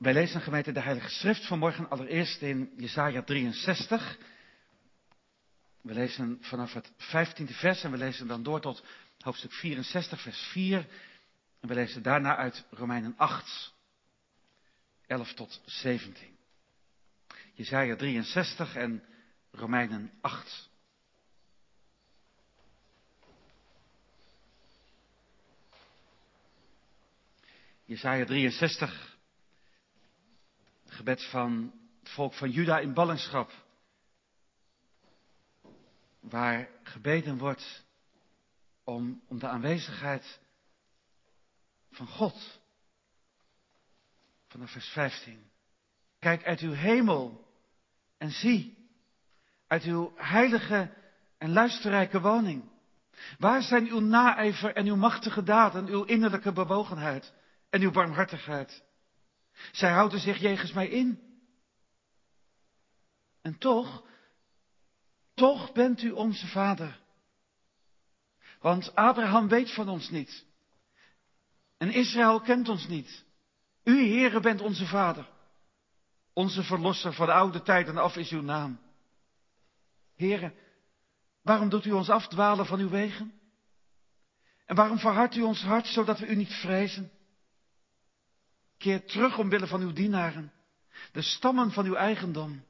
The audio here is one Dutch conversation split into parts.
Wij lezen gemeente de Heilige Schrift vanmorgen allereerst in Jesaja 63. We lezen vanaf het 15e vers en we lezen dan door tot hoofdstuk 64, vers 4. En we lezen daarna uit Romeinen 8, 11 tot 17. Jesaja 63 en Romeinen 8. Jesaja 63, gebed van het volk van Juda in ballingschap, waar gebeden wordt om, om de aanwezigheid van God. Vanaf vers 15. Kijk uit uw hemel en zie, uit uw heilige en luisterrijke woning. Waar zijn uw naijver en uw machtige daden, uw innerlijke bewogenheid en uw barmhartigheid? Zij houden zich jegens mij in. En toch, toch bent u onze vader. Want Abraham weet van ons niet. En Israël kent ons niet. U, Heere, bent onze vader. Onze verlosser van de oude tijden af is uw naam. Heere, waarom doet u ons afdwalen van uw wegen? En waarom verhardt u ons hart zodat we u niet vrezen? Keer terug omwille van uw dienaren, de stammen van uw eigendom.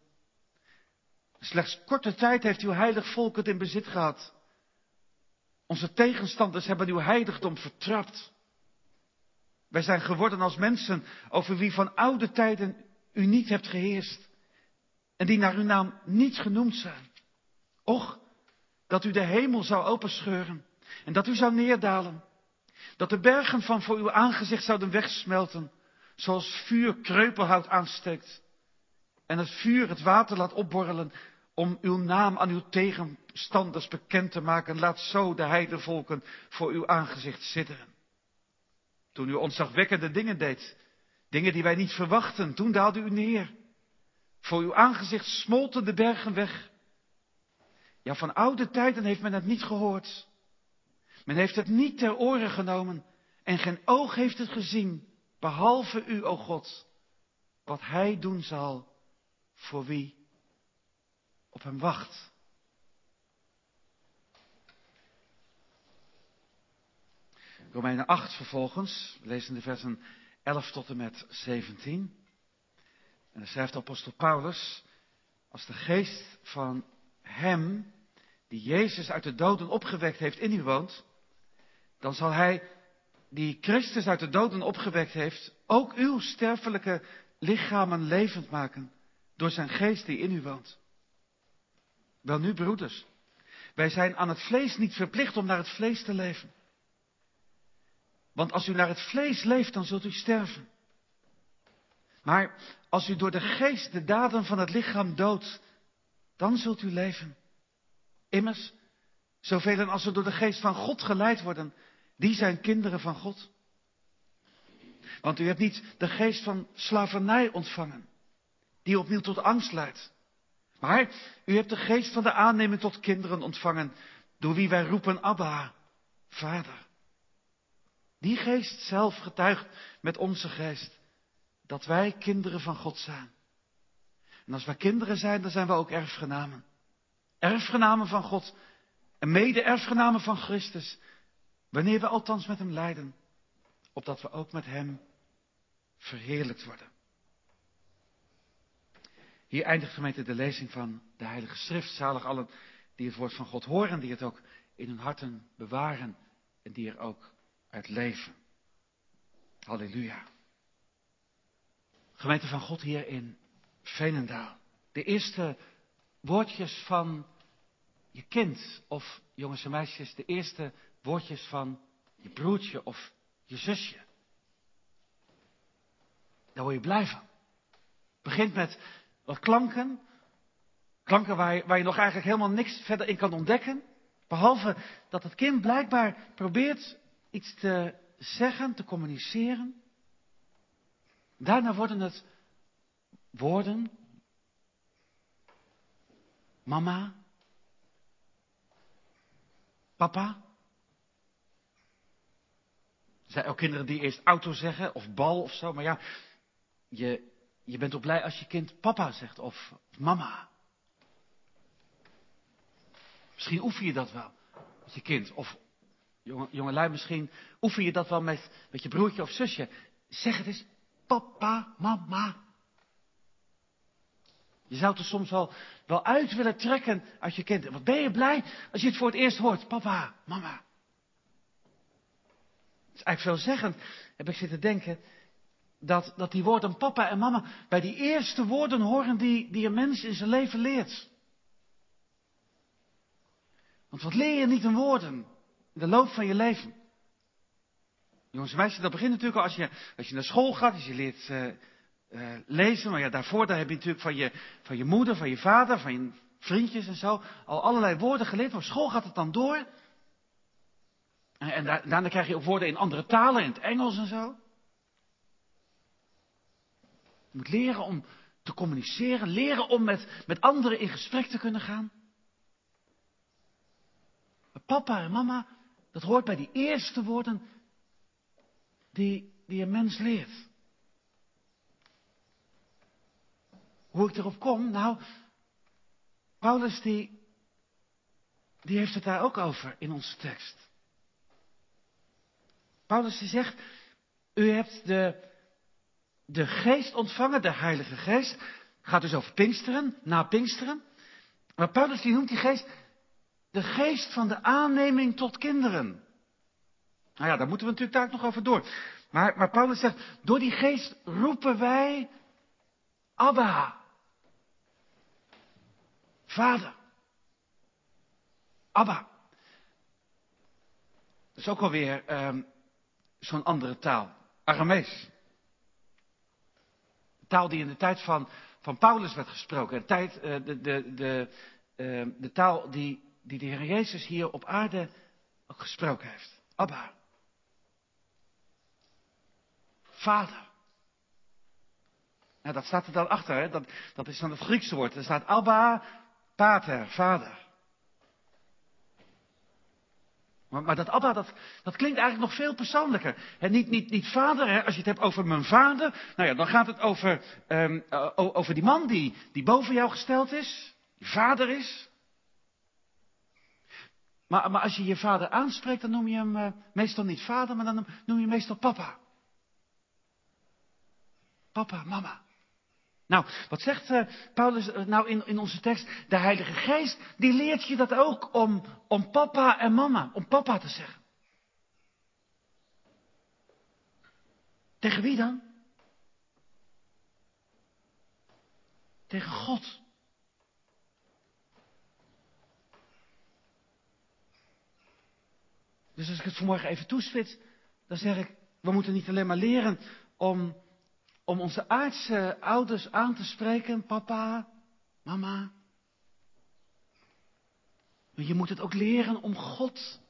Slechts korte tijd heeft uw heilig volk het in bezit gehad. Onze tegenstanders hebben uw heiligdom vertrapt. Wij zijn geworden als mensen over wie van oude tijden u niet hebt geheerst. En die naar uw naam niet genoemd zijn. Och, dat u de hemel zou openscheuren en dat u zou neerdalen. Dat de bergen van voor uw aangezicht zouden wegsmelten, zoals vuur kreupelhout aansteekt. En het vuur het water laat opborrelen om uw naam aan uw tegenstanders bekend te maken. Laat zo de heidevolken voor uw aangezicht sidderen. Toen u ontzagwekkende dingen deed, dingen die wij niet verwachten, toen daalde u neer. Voor uw aangezicht smolten de bergen weg. Ja, van oude tijden heeft men het niet gehoord. Men heeft het niet ter oren genomen en geen oog heeft het gezien, behalve u, o God, wat Hij doen zal voor wie op Hem wacht. Romeinen 8 vervolgens, we lezen de versen 11 tot en met 17. En dan schrijft apostel Paulus, als de geest van hem, die Jezus uit de doden opgewekt heeft, in u woont, dan zal hij, die Christus uit de doden opgewekt heeft, ook uw sterfelijke lichamen levend maken, door zijn geest die in u woont. Wel nu, broeders, wij zijn aan het vlees niet verplicht om naar het vlees te leven. Want als u naar het vlees leeft, dan zult u sterven. Maar als u door de geest de daden van het lichaam doodt, dan zult u leven. Immers, zoveel als er door de geest van God geleid worden, die zijn kinderen van God. Want u hebt niet de geest van slavernij ontvangen, die opnieuw tot angst leidt. Maar u hebt de geest van de aanneming tot kinderen ontvangen, door wie wij roepen Abba, Vader. Die geest zelf getuigt met onze geest dat wij kinderen van God zijn. En als wij kinderen zijn, dan zijn we ook erfgenamen. Erfgenamen van God en mede-erfgenamen van Christus. Wanneer we althans met Hem lijden, opdat we ook met Hem verheerlijkt worden. Hier eindigt gemeente de lezing van de Heilige Schrift. Zalig allen die het woord van God horen, die het ook in hun harten bewaren en die er ook uit leven. Halleluja. Gemeente van God hier in Veenendaal. De eerste woordjes van je kind of jongens en meisjes, de eerste woordjes van je broertje of je zusje. Daar word je blij van. Begint met wat klanken. Klanken waar je, waar je nog eigenlijk helemaal niks verder in kan ontdekken. Behalve dat het kind blijkbaar probeert iets te zeggen, te communiceren. Daarna worden het woorden. Mama. Papa. Zijn ook kinderen die eerst auto zeggen of bal of zo, maar ja, je, je bent ook blij als je kind papa zegt of mama. Misschien oefen je dat wel met je kind. Of jonge, jongelui, misschien oefen je dat wel met, met je broertje of zusje. Zeg het eens, papa, mama. Je zou het er soms wel, wel uit willen trekken uit je kind. Wat ben je blij als je het voor het eerst hoort. Papa, mama. Is eigenlijk veelzeggend, heb ik zitten denken, dat, dat die woorden papa en mama bij die eerste woorden horen die, die een mens in zijn leven leert. Want wat leer je niet in woorden in de loop van je leven? Jongens en meisjes, dat begint natuurlijk al als je, als je naar school gaat, als je leert uh, uh, lezen. Maar ja, daarvoor daar heb je natuurlijk van je, van je moeder, van je vader, van je vriendjes en zo, al allerlei woorden geleerd. Op school gaat het dan door. En, en daar, daarna krijg je ook woorden in andere talen, in het Engels en zo. Je moet leren om te communiceren, leren om met, met anderen in gesprek te kunnen gaan. Maar papa en mama, dat hoort bij die eerste woorden die, die een mens leert. Hoe ik erop kom? Nou, Paulus die, die heeft het daar ook over in onze tekst. Paulus die zegt, u hebt de, de geest ontvangen, de heilige geest. Gaat dus over Pinksteren, na Pinksteren. Maar Paulus die noemt die geest de geest van de aanneming tot kinderen. Nou ja, daar moeten we natuurlijk daar nog over door. Maar, maar Paulus zegt, door die geest roepen wij Abba. Vader. Abba. Dat is ook alweer um, zo'n andere taal. Aramees. Taal die in de tijd van, van Paulus werd gesproken. De, tijd, uh, de, de, de, uh, de taal die, die de Heer Jezus hier op aarde gesproken heeft. Abba. Vader. Nou, dat staat er dan achter, hè? Dat, dat is dan het Griekse woord. Er staat Abba, Pater, Vader. Maar, maar dat Abba, dat, dat klinkt eigenlijk nog veel persoonlijker. Niet, niet, niet vader, hè, als je het hebt over mijn vader. Nou ja, dan gaat het over, um, over die man die, die boven jou gesteld is. Die vader is. Maar, maar als je je vader aanspreekt, dan noem je hem uh, meestal niet vader, maar dan noem je hem meestal papa. Papa, mama. Nou, wat zegt uh, Paulus uh, nou in, in onze tekst? De Heilige Geest, die leert je dat ook om, om papa en mama, om papa te zeggen. Tegen wie dan? Tegen God. Dus als ik het vanmorgen even toespits, dan zeg ik, we moeten niet alleen maar leren om om onze aardse ouders aan te spreken, papa, mama. Maar je moet het ook leren om God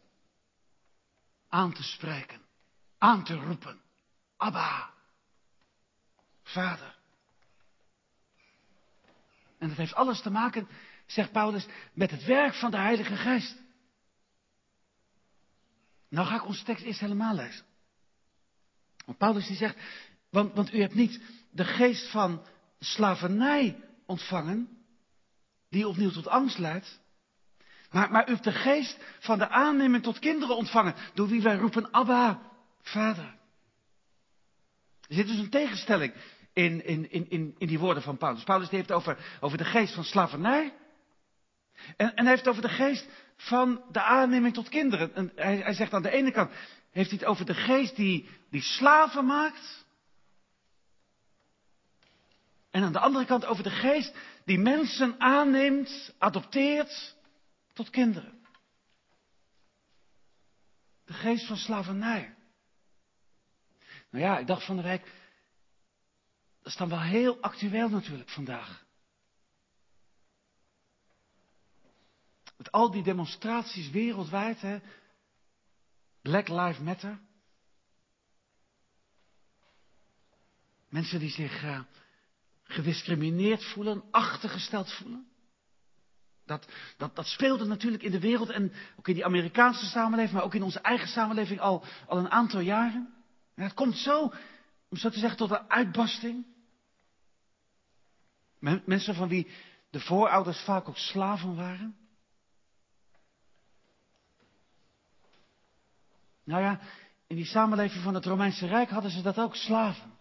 aan te spreken, aan te roepen. Abba, vader. En dat heeft alles te maken, zegt Paulus, met het werk van de Heilige Geest. Nou ga ik onze tekst eerst helemaal lezen. Want Paulus die zegt, want, want u hebt niet de geest van slavernij ontvangen, die opnieuw tot angst leidt. Maar, maar u hebt de geest van de aanneming tot kinderen ontvangen, door wie wij roepen Abba, Vader. Er zit dus een tegenstelling in, in, in, in, die woorden van Paulus. Paulus heeft over, over de geest van slavernij. En, en hij heeft over de geest van de aanneming tot kinderen. En hij, hij zegt aan de ene kant, heeft hij het over de geest die, die slaven maakt. En aan de andere kant over de geest die mensen aanneemt, adopteert tot kinderen. De geest van slavernij. Nou ja, ik dacht van de week, dat is dan wel heel actueel natuurlijk vandaag. Met al die demonstraties wereldwijd, hè. Black Lives Matter. Mensen die zich uh, gediscrimineerd voelen, achtergesteld voelen. Dat, dat, dat speelde natuurlijk in de wereld en ook in die Amerikaanse samenleving, maar ook in onze eigen samenleving al, al een aantal jaren. En het komt zo, om zo te zeggen, tot een uitbarsting. Mensen van wie de voorouders vaak ook slaven waren? Nou ja, in die samenleving van het Romeinse Rijk hadden ze dat ook, slaven.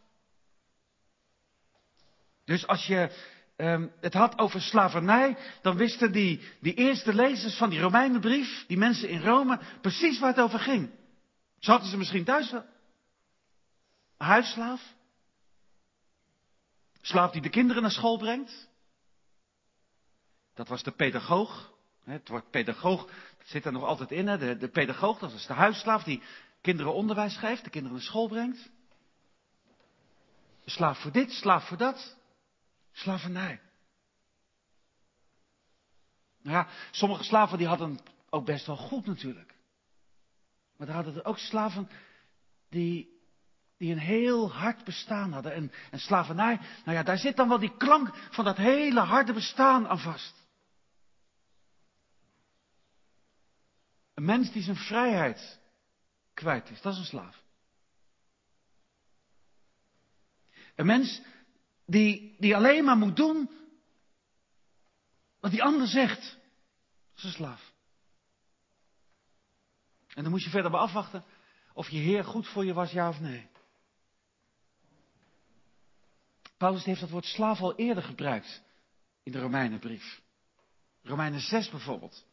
Dus als je um, het had over slavernij, dan wisten die, die eerste lezers van die Romeinenbrief, die mensen in Rome, precies waar het over ging. Zo hadden ze misschien thuis wel. Huisslaaf. Slaaf die de kinderen naar school brengt. Dat was de pedagoog. Het woord pedagoog dat zit er nog altijd in. Hè? De, de pedagoog, dat is de huisslaaf die kinderen onderwijs geeft, de kinderen naar school brengt. Slaaf voor dit, slaaf voor dat. Slavernij. Nou ja, sommige slaven die hadden ook best wel goed natuurlijk. Maar er hadden er ook slaven die, die een heel hard bestaan hadden. En, en slavernij, nou ja, daar zit dan wel die klank van dat hele harde bestaan aan vast. Een mens die zijn vrijheid kwijt is, dat is een slaaf. Een mens die, die alleen maar moet doen wat die ander zegt. Dat is een slaaf. En dan moet je verder bij afwachten of je Heer goed voor je was, ja of nee. Paulus heeft dat woord slaaf al eerder gebruikt in de Romeinenbrief. Romeinen 6 bijvoorbeeld.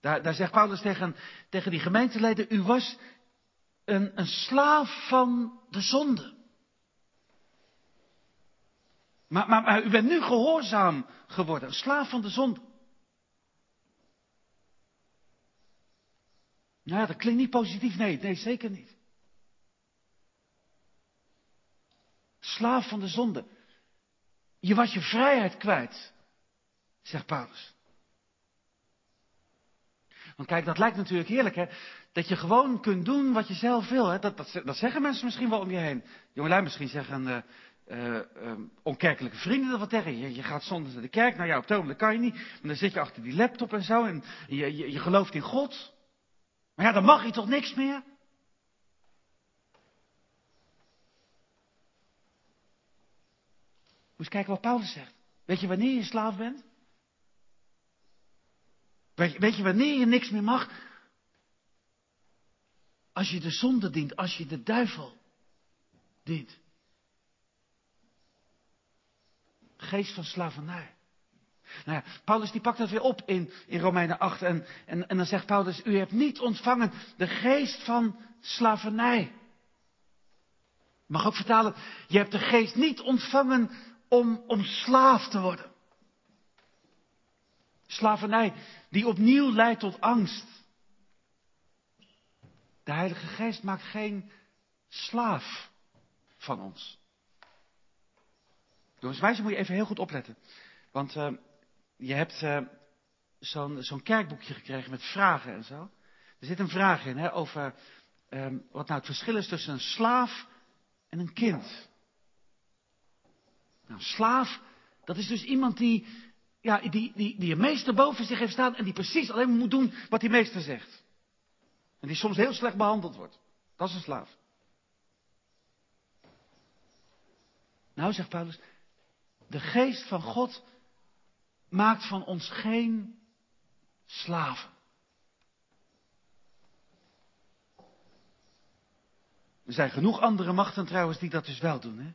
Daar, daar zegt Paulus tegen, tegen die gemeenteleden, u was een, een slaaf van de zonde. Maar, maar, u bent nu gehoorzaam geworden, slaaf van de zonde. Nou ja, dat klinkt niet positief. Nee, nee, zeker niet. Slaaf van de zonde. Je was je vrijheid kwijt, zegt Paulus. Want kijk, dat lijkt natuurlijk heerlijk, hè? Dat je gewoon kunt doen wat je zelf wil. Hè? Dat, dat, zeggen mensen misschien wel om je heen. Jongelui misschien zeggen uh, uh, um, onkerkelijke vrienden dat wat tegen je. Je gaat zondag naar de kerk. Nou ja, op ogenblik kan je niet. Maar dan zit je achter die laptop en zo. En je, je, je gelooft in God. Maar ja, dan mag je toch niks meer? Moet eens kijken wat Paulus zegt. Weet je wanneer je slaaf bent? Weet je, weet je wanneer je niks meer mag? Als je de zonde dient, als je de duivel dient. Geest van slavernij. Nou ja, Paulus die pakt dat weer op in, in Romeinen 8 en, en, en dan zegt Paulus, u hebt niet ontvangen de geest van slavernij. Mag ook vertalen, je hebt de geest niet ontvangen om, om slaaf te worden. Slavernij die opnieuw leidt tot angst. De Heilige Geest maakt geen slaaf van ons. Jongens, wijze moet je even heel goed opletten. Want uh, je hebt uh, zo'n zo'n kerkboekje gekregen met vragen en zo. Er zit een vraag in hè, over um, wat nou het verschil is tussen een slaaf en een kind. Nou, slaaf, dat is dus iemand die, ja, die, die, die een meester boven zich heeft staan en die precies alleen maar moet doen wat die meester zegt. En die soms heel slecht behandeld wordt. Dat is een slaaf. Nou, zegt Paulus, de geest van God maakt van ons geen slaven. Er zijn genoeg andere machten trouwens die dat dus wel doen. Hè?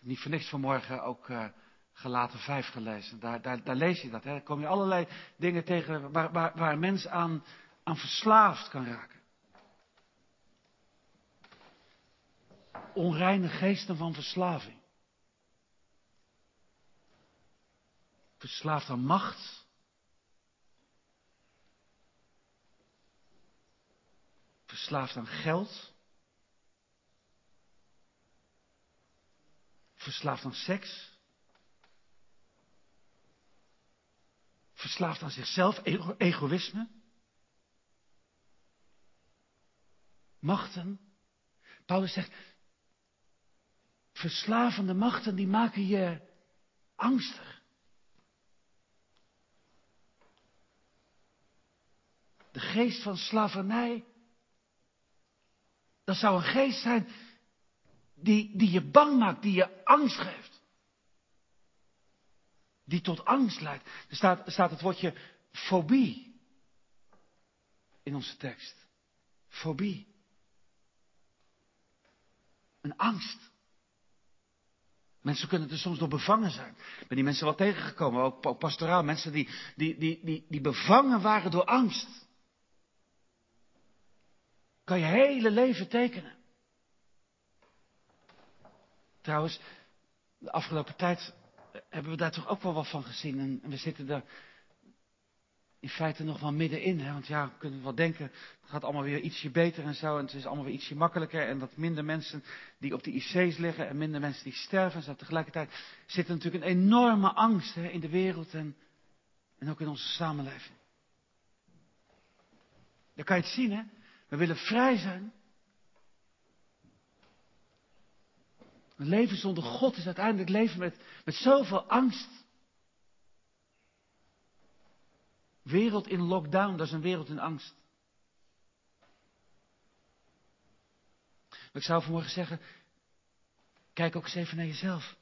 Niet voor niks vanmorgen ook uh, gelaten vijf gelezen. Daar, daar, daar, lees je dat. Hè? Daar kom je allerlei dingen tegen waar, waar, waar een mens aan, aan verslaafd kan raken. Onreine geesten van verslaving. Verslaafd aan macht. Verslaafd aan geld. Verslaafd aan seks. Verslaafd aan zichzelf, ego egoïsme. Machten. Paulus zegt, verslavende machten die maken je angstig. De geest van slavernij, dat zou een geest zijn die, die je bang maakt, die je angst geeft. Die tot angst leidt. Er staat, er staat het woordje fobie in onze tekst. Fobie. Een angst. Mensen kunnen er soms door bevangen zijn. Ik ben die mensen wel tegengekomen, ook, pastoraal. Mensen die, die, die, die, die bevangen waren door angst. Kan je hele leven tekenen. Trouwens, de afgelopen tijd hebben we daar toch ook wel wat van gezien. En we zitten daar in feite nog wel middenin. Hè? Want ja, we kunnen wel denken, het gaat allemaal weer ietsje beter en zo. En het is allemaal weer ietsje makkelijker. En dat minder mensen die op de IC's liggen en minder mensen die sterven. En zo. Tegelijkertijd zit er natuurlijk een enorme angst hè, in de wereld en, en ook in onze samenleving. Dan kan je het zien, hè. We willen vrij zijn. Een leven zonder God is uiteindelijk leven met, met zoveel angst. Wereld in lockdown, dat is een wereld in angst. Maar ik zou vanmorgen zeggen, kijk ook eens even naar jezelf.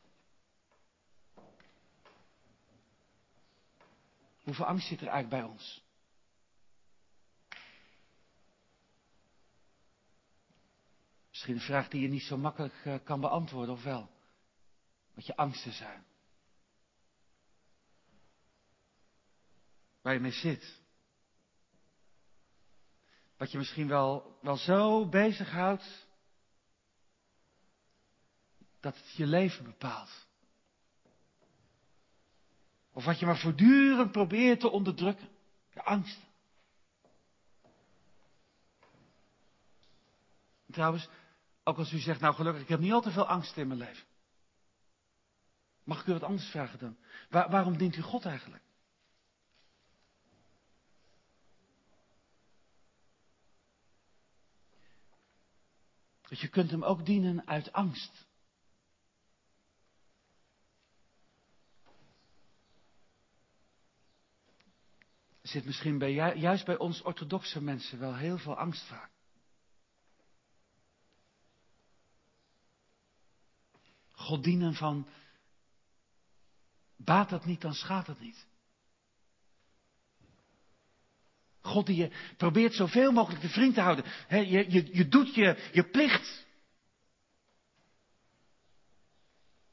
Hoeveel angst zit er eigenlijk bij ons? Misschien een vraag die je niet zo makkelijk eh, kan beantwoorden, of wel? Wat je angsten zijn. Waar je mee zit. Wat je misschien wel, wel zo bezighoudt dat het je leven bepaalt. Of wat je maar voortdurend probeert te onderdrukken. De angst. Trouwens, ook als u zegt, nou gelukkig, ik heb niet al te veel angst in mijn leven. Mag ik u wat anders vragen dan? waarom dient u God eigenlijk? Dus je kunt hem ook dienen uit angst. Zit misschien bij, juist bij ons orthodoxe mensen wel heel veel angst vaak. God dienen van, baat het niet, dan schaadt het niet. God die je probeert zoveel mogelijk de vriend te houden. je, je, je doet je, je plicht.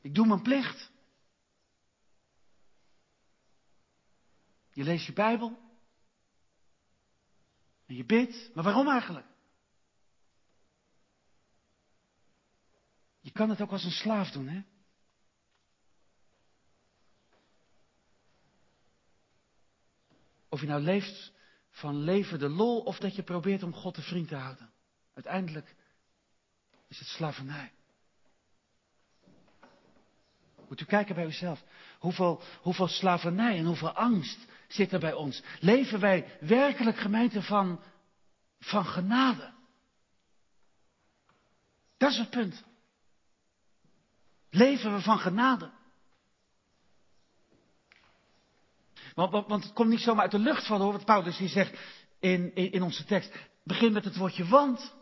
Ik doe mijn plicht. Je leest je Bijbel. En je bidt. Maar waarom eigenlijk? Je kan het ook als een slaaf doen, hè? Of je nou leeft van leven de lol of dat je probeert om God de vriend te houden. Uiteindelijk is het slavernij. Moet u kijken bij uzelf. Hoeveel, hoeveel slavernij en hoeveel angst zit er bij ons? Leven wij werkelijk gemeente van, van genade? Dat is het punt. Leven we van genade? Want, want, want, het komt niet zomaar uit de lucht vallen hoor, wat Paulus hier zegt in, in, in onze tekst. Begin met het woordje want.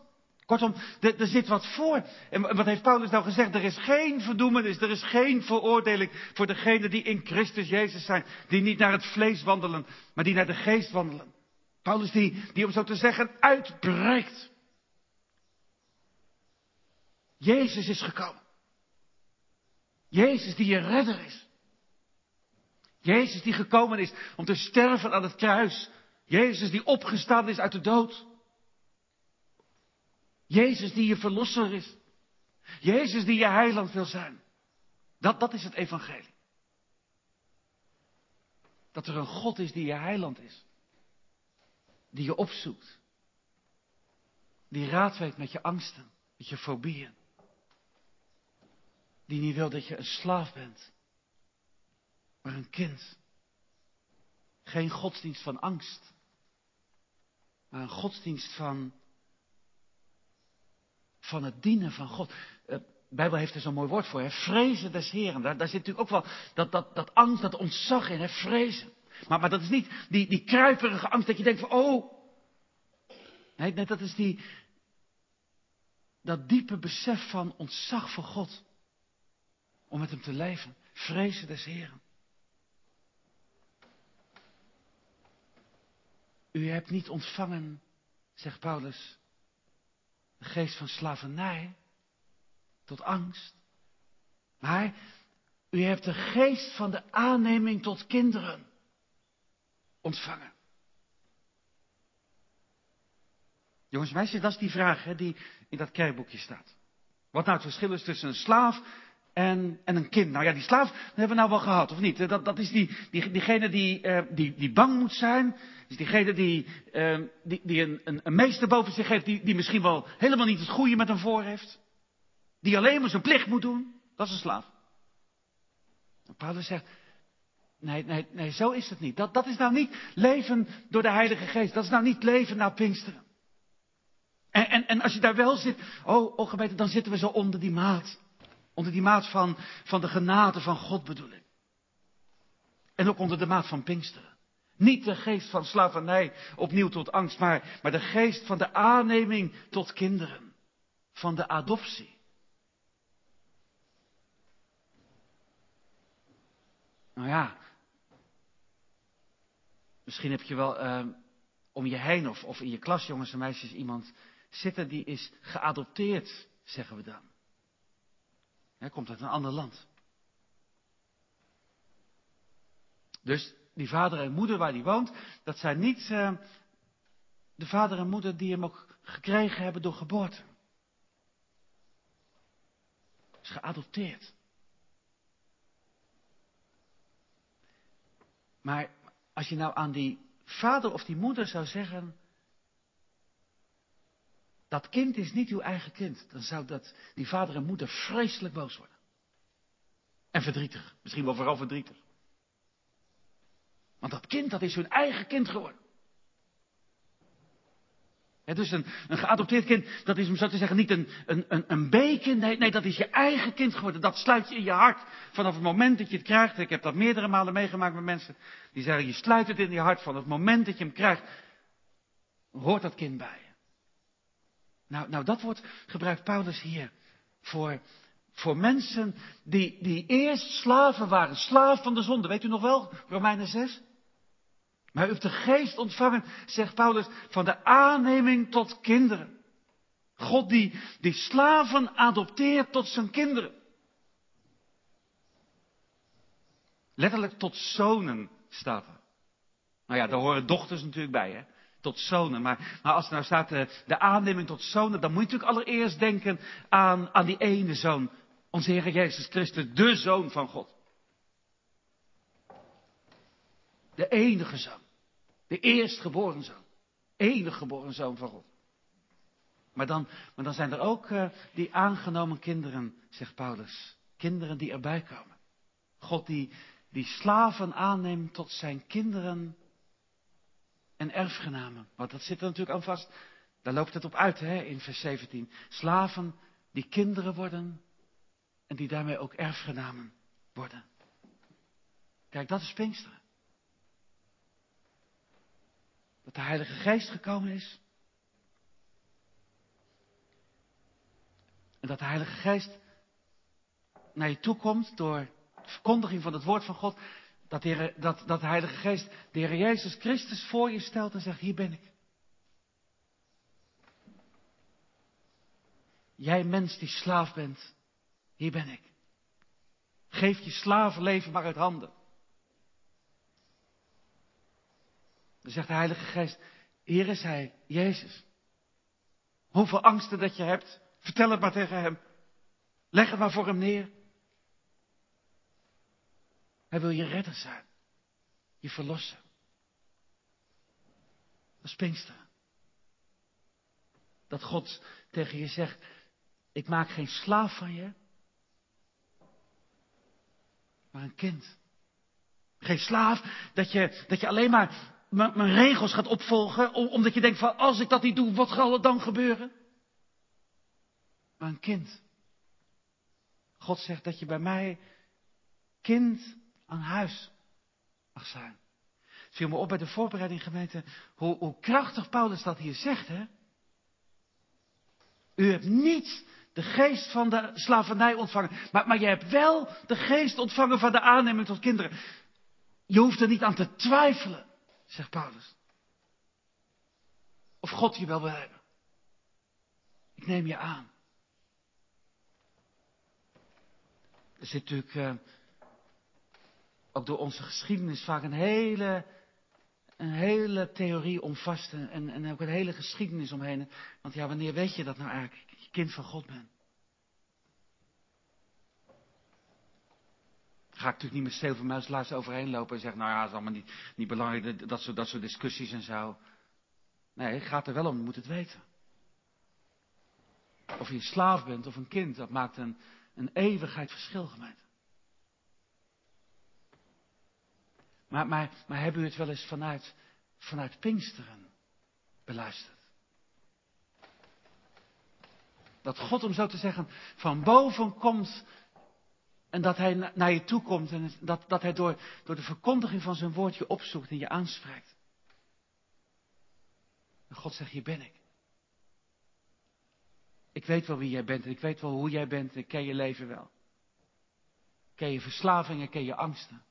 Kortom, er zit wat voor. En wat heeft Paulus nou gezegd? Er is geen verdoemenis, er is geen veroordeling voor degenen die in Christus Jezus zijn. Die niet naar het vlees wandelen, maar die naar de geest wandelen. Paulus die, die om zo te zeggen uitbreidt. Jezus is gekomen. Jezus die je redder is. Jezus die gekomen is om te sterven aan het kruis. Jezus die opgestaan is uit de dood. Jezus die je verlosser is. Jezus die je heiland wil zijn. Dat, dat is het evangelie. Dat er een God is die je heiland is. Die je opzoekt. Die raad weet met je angsten, met je fobieën. Die niet wil dat je een slaaf bent maar een kind. Geen godsdienst van angst, maar een godsdienst van, van het dienen van God. De Bijbel heeft er zo'n mooi woord voor, hè? vrezen des Heren. Daar, zit natuurlijk ook wel dat, dat, dat angst, dat ontzag in, vrezen. Maar, maar dat is niet die, die kruiperige angst dat je denkt van, oh. Nee, nee dat is die, dat diepe besef van ontzag voor God. Om met hem te leven. Vrezen des Heren. U hebt niet ontvangen, zegt Paulus, de geest van slavernij tot angst. Maar u hebt de geest van de aanneming tot kinderen ontvangen. Jongens en meisjes, dat is die vraag hè, die in dat kerkboekje staat. Wat nou het verschil is tussen een slaaf en, en een kind. Nou ja, die slaaf dat hebben we nou wel gehad, of niet? Dat, dat is die, die, diegene die, uh, die, die bang moet zijn. is diegene die, uh, die, die een, een, meester boven zich heeft, die, die misschien wel helemaal niet het goede met hem voor heeft. Die alleen maar zijn plicht moet doen. Dat is een slaaf. Paulus zegt, nee, nee, nee, zo is het niet. Dat, dat is nou niet leven door de Heilige Geest. Dat is nou niet leven naar Pinksteren. En, en, en als je daar wel zit, oh, oh dan zitten we zo onder die maat. Onder die maat van, van de genade van God bedoel ik. En ook onder de maat van Pinksteren. Niet de geest van slavernij opnieuw tot angst, maar, maar de geest van de aanneming tot kinderen. Van de adoptie. Nou ja, misschien heb je wel uh, om je heen of in je klas, jongens en meisjes, iemand zitten die is geadopteerd, zeggen we dan. Hij komt uit een ander land. Dus die vader en moeder waar hij woont, dat zijn niet uh, de vader en moeder die hem ook gekregen hebben door geboorte. Is geadopteerd. Maar als je nou aan die vader of die moeder zou zeggen, dat kind is niet uw eigen kind, dan zou dat, die vader en moeder vreselijk boos worden. En verdrietig, misschien wel vooral verdrietig. Want dat kind, dat is hun eigen kind geworden. Het dus een, een geadopteerd kind, dat is om zo te zeggen niet een, een, een, een nee, dat is je eigen kind geworden. Dat sluit je in je hart vanaf het moment dat je het krijgt. Ik heb dat meerdere malen meegemaakt met mensen die zeggen, je sluit het in je hart van het moment dat je hem krijgt. Hoort dat kind bij. Nou, nou dat woord gebruikt Paulus hier voor, voor mensen die, die eerst slaven waren, slaaf van de zonde. Weet u nog wel, Romeinen 6? Maar u heeft de geest ontvangen, zegt Paulus, van de aanneming tot kinderen. God die, die slaven adopteert tot zijn kinderen. Letterlijk tot zonen staat er. Nou ja, daar horen dochters natuurlijk bij, hè. Tot zonen. Maar, maar als er nou staat de, eh, de aanneming tot zonen, dan moet je natuurlijk allereerst denken aan, aan die ene zoon. Onze Heer Jezus Christus, de zoon van God. De enige zoon. De eerstgeboren zoon. Enig geboren zoon van God. Maar dan, maar dan zijn er ook uh, die aangenomen kinderen, zegt Paulus. Kinderen die erbij komen. God die, die slaven aanneemt tot zijn kinderen en erfgenamen. Want dat zit er natuurlijk aan vast. Daar loopt het op uit hè, in vers 17. Slaven die kinderen worden en die daarmee ook erfgenamen worden. Kijk, dat is Pinksteren. Dat de Heilige Geest gekomen is. En dat de Heilige Geest naar je toe komt door de verkondiging van het woord van God. Dat, de, dat, dat de Heilige Geest de Heer Jezus Christus voor je stelt en zegt, hier ben ik. Jij mens die slaaf bent, hier ben ik. Geef je slavenleven maar uit handen. Dan zegt de Heilige Geest, hier is Hij, Jezus. Hoeveel angsten dat je hebt, vertel het maar tegen Hem. Leg het maar voor Hem neer. Hij wil je redder zijn. Je verlossen. Dat is. Dat God tegen je zegt, ik maak geen slaaf van je, maar een kind. Geen slaaf dat je, dat je alleen maar mijn regels gaat opvolgen, omdat je denkt van als ik dat niet doe, wat zal er dan gebeuren? Maar een kind. God zegt dat je bij mij kind aan huis mag zijn. Het viel me op bij de voorbereiding gemeente hoe, hoe krachtig Paulus dat hier zegt, hè? U hebt niet de geest van de slavernij ontvangen. Maar, maar je hebt wel de geest ontvangen van de aanneming tot kinderen. Je hoeft er niet aan te twijfelen, zegt Paulus. Of God je wel wil hebben. Ik neem je aan. Er zit natuurlijk uh, ook door onze geschiedenis vaak een hele, een hele theorie om vast en, en ook een hele geschiedenis omheen. Want ja, wanneer weet je dat nou eigenlijk? Je kind van God bent. ga ik natuurlijk niet met zilvermuislaars overheen lopen en zeggen, nou ja, dat is allemaal niet, niet belangrijk, dat soort, dat soort discussies en zo. Nee, het gaat er wel om, je moet het weten. Of je een slaaf bent of een kind, dat maakt een, een eeuwigheid verschil, gemeente. Maar, maar, maar hebben u het wel eens vanuit, vanuit Pinksteren beluisterd? Dat God, om zo te zeggen, van boven komt en dat hij naar je toe komt en dat, dat hij door, door de verkondiging van zijn woord je opzoekt en je aanspreekt. En God zegt, hier ben ik. Ik weet wel wie jij bent en ik weet wel hoe jij bent en ik ken je leven wel. Ik ken je verslavingen, ken je angsten.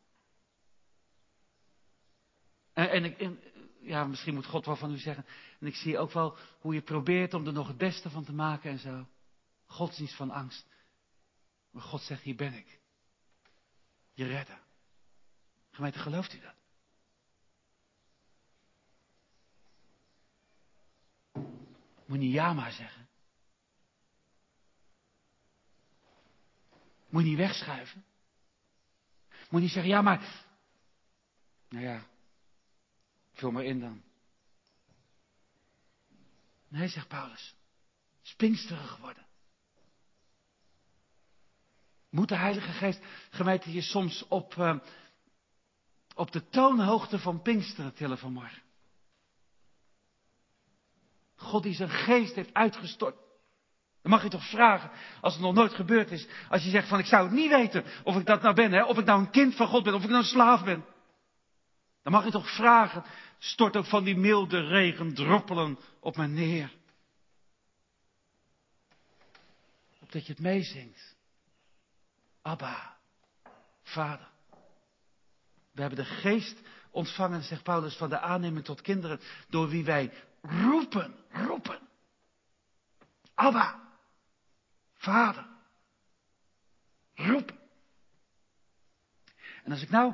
En, en, ik, ja, misschien moet God wel van u zeggen. En ik zie ook wel hoe je probeert om er nog het beste van te maken en zo. Godsdienst van angst. Maar God zegt, hier ben ik. Je redden. Gemeente, gelooft u dat? Moet niet ja maar zeggen. Moet niet wegschuiven. Moet niet zeggen, ja maar. Nou ja, vul maar in dan. Nee, zegt Paulus. Spinksterig geworden. Moet de Heilige Geest, gemeente, je soms op, uh, op de toonhoogte van Pinksteren tillen vanmorgen? God die zijn geest heeft uitgestort. Dan mag je toch vragen, als het nog nooit gebeurd is. Als je zegt van ik zou het niet weten of ik dat nou ben, hè, of ik nou een kind van God ben, of ik nou een slaaf ben. Dan mag je toch vragen, stort ook van die milde regen droppelen op mij neer. Opdat je het meezingt. Abba, Vader. We hebben de geest ontvangen, zegt Paulus, van de aanneming tot kinderen, door wie wij roepen, roepen. Abba, Vader. Roepen. En als ik nou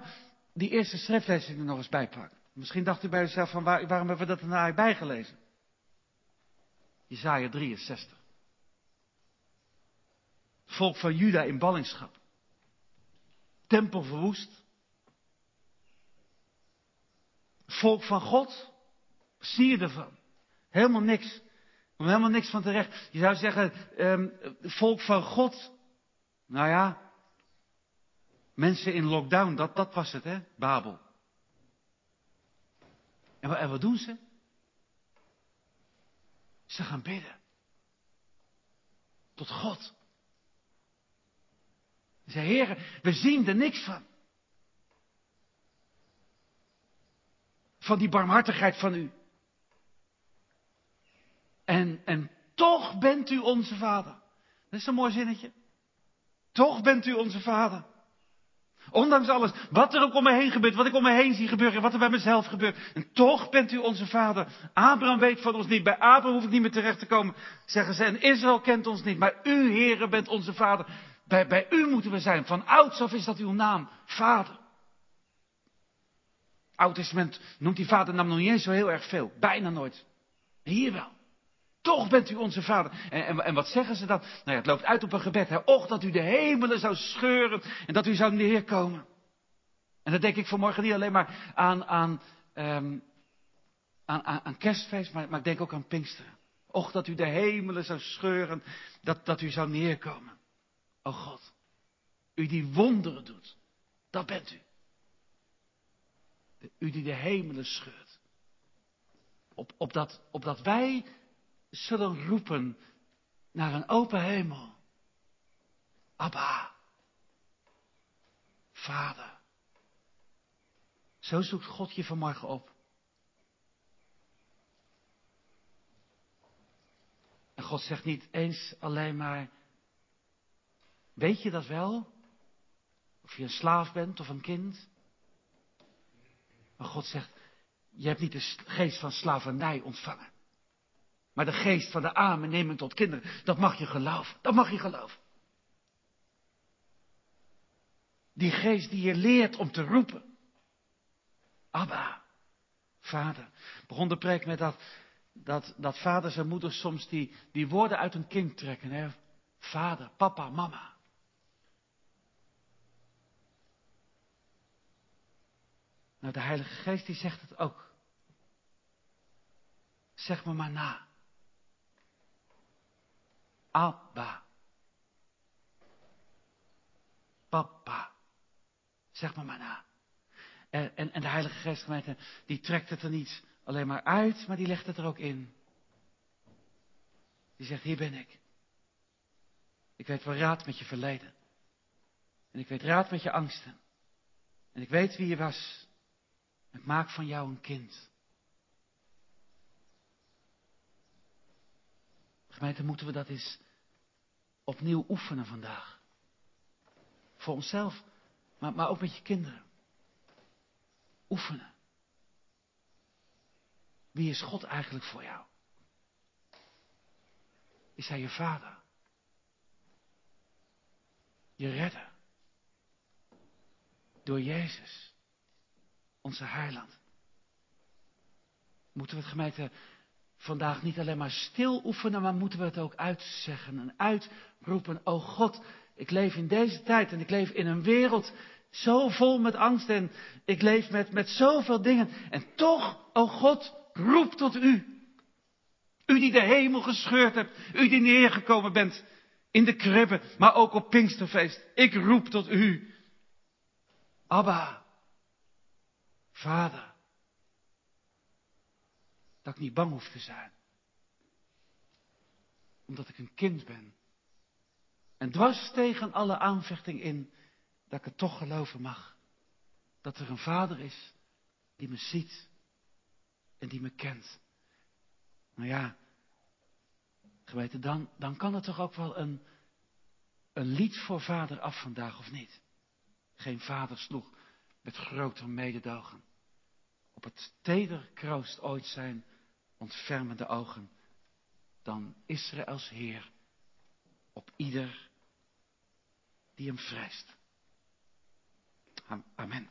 die eerste schriftlezing er nog eens bijpak. Misschien dacht u bij uzelf van waar, waarom hebben we dat er nou bijgelezen? Jezaja 63. volk van Juda in ballingschap tempel verwoest. Volk van God, zie je ervan? Helemaal niks. Helemaal niks van terecht. Je zou zeggen, um, volk van God. Nou ja, mensen in lockdown, dat, dat was het, hè? Babel. En, en wat doen ze? Ze gaan bidden. Tot God. Zei, heren, we zien er niks van. Van die barmhartigheid van u. En, en toch bent u onze vader. Dat is een mooi zinnetje. Toch bent u onze vader. Ondanks alles, wat er ook om me heen gebeurt, wat ik om me heen zie gebeuren, wat er bij mezelf gebeurt. En toch bent u onze vader. Abraham weet van ons niet. Bij Abraham hoef ik niet meer terecht te komen, zeggen ze. En Israël kent ons niet. Maar u, heren, bent onze vader. Bij, bij u moeten we zijn. Van ouds af is dat uw naam. Vader. Oud Testament noemt die vadernaam nog niet eens zo heel erg veel. Bijna nooit. Hier wel. Toch bent u onze vader. En, en, en, wat zeggen ze dan? Nou ja, het loopt uit op een gebed. Hè? Och, dat u de hemelen zou scheuren en dat u zou neerkomen. En dan denk ik vanmorgen niet alleen maar aan, aan, um, aan, aan, kerstfeest, maar, maar, ik denk ook aan Pinksteren. Och, dat u de hemelen zou scheuren, dat, dat u zou neerkomen. O God, u die wonderen doet, dat bent u. U die de hemelen scheurt. Op, opdat, opdat wij zullen roepen naar een open hemel. Abba, Vader. Zo zoekt God je vanmorgen op. God zegt niet eens alleen maar, weet je dat wel? Of je een slaaf bent of een kind? Maar God zegt, je hebt niet de geest van slavernij ontvangen. Maar de geest van de aanneming tot kinderen, dat mag je geloven. Dat mag je geloven. Die geest die je leert om te roepen. Abba, vader. Begon de preek met dat, dat, dat vaders en moeders soms die, die woorden uit een kind trekken. Hè? Vader, papa, mama. Nou, de Heilige Geest die zegt het ook. Zeg me maar na. Abba. Papa. Zeg me maar na. En, en, en de Heilige Geest, gemeente, die trekt het er niet alleen maar uit, maar die legt het er ook in. Die zegt, hier ben ik. Ik weet wel raad met je verleden. En ik weet raad met je angsten. En ik weet wie je was. Ik maak van jou een kind. Gemeente, moeten we dat eens opnieuw oefenen vandaag. Voor onszelf, maar, maar ook met je kinderen. Oefenen. Wie is God eigenlijk voor jou? Is Hij je vader? Je redder? Door Jezus, onze heiland. Moeten we het gemeente vandaag niet alleen maar stil oefenen, maar moeten we het ook uitzeggen en uitroepen. O God, ik leef in deze tijd en ik leef in een wereld zo vol met angst en ik leef met, met zoveel dingen. En toch, o God, roep tot u. U die de hemel gescheurd hebt, u die neergekomen bent in de kribben, maar ook op Pinksterfeest. Ik roep tot u. Abba, Vader dat ik niet bang hoef te zijn. Omdat ik een kind ben. En dwars tegen alle aanvechting in, dat ik het toch geloven mag. Dat er een vader is die me ziet en die me kent. Nou ja, geweten, dan, dan kan het toch ook wel een, een lied voor vader af vandaag, of niet? Geen vader sloeg met groter mededogen. Op het teder kroost ooit zijn ontfermende ogen dan Israëls Heer op ieder die hem vrijst. Amen.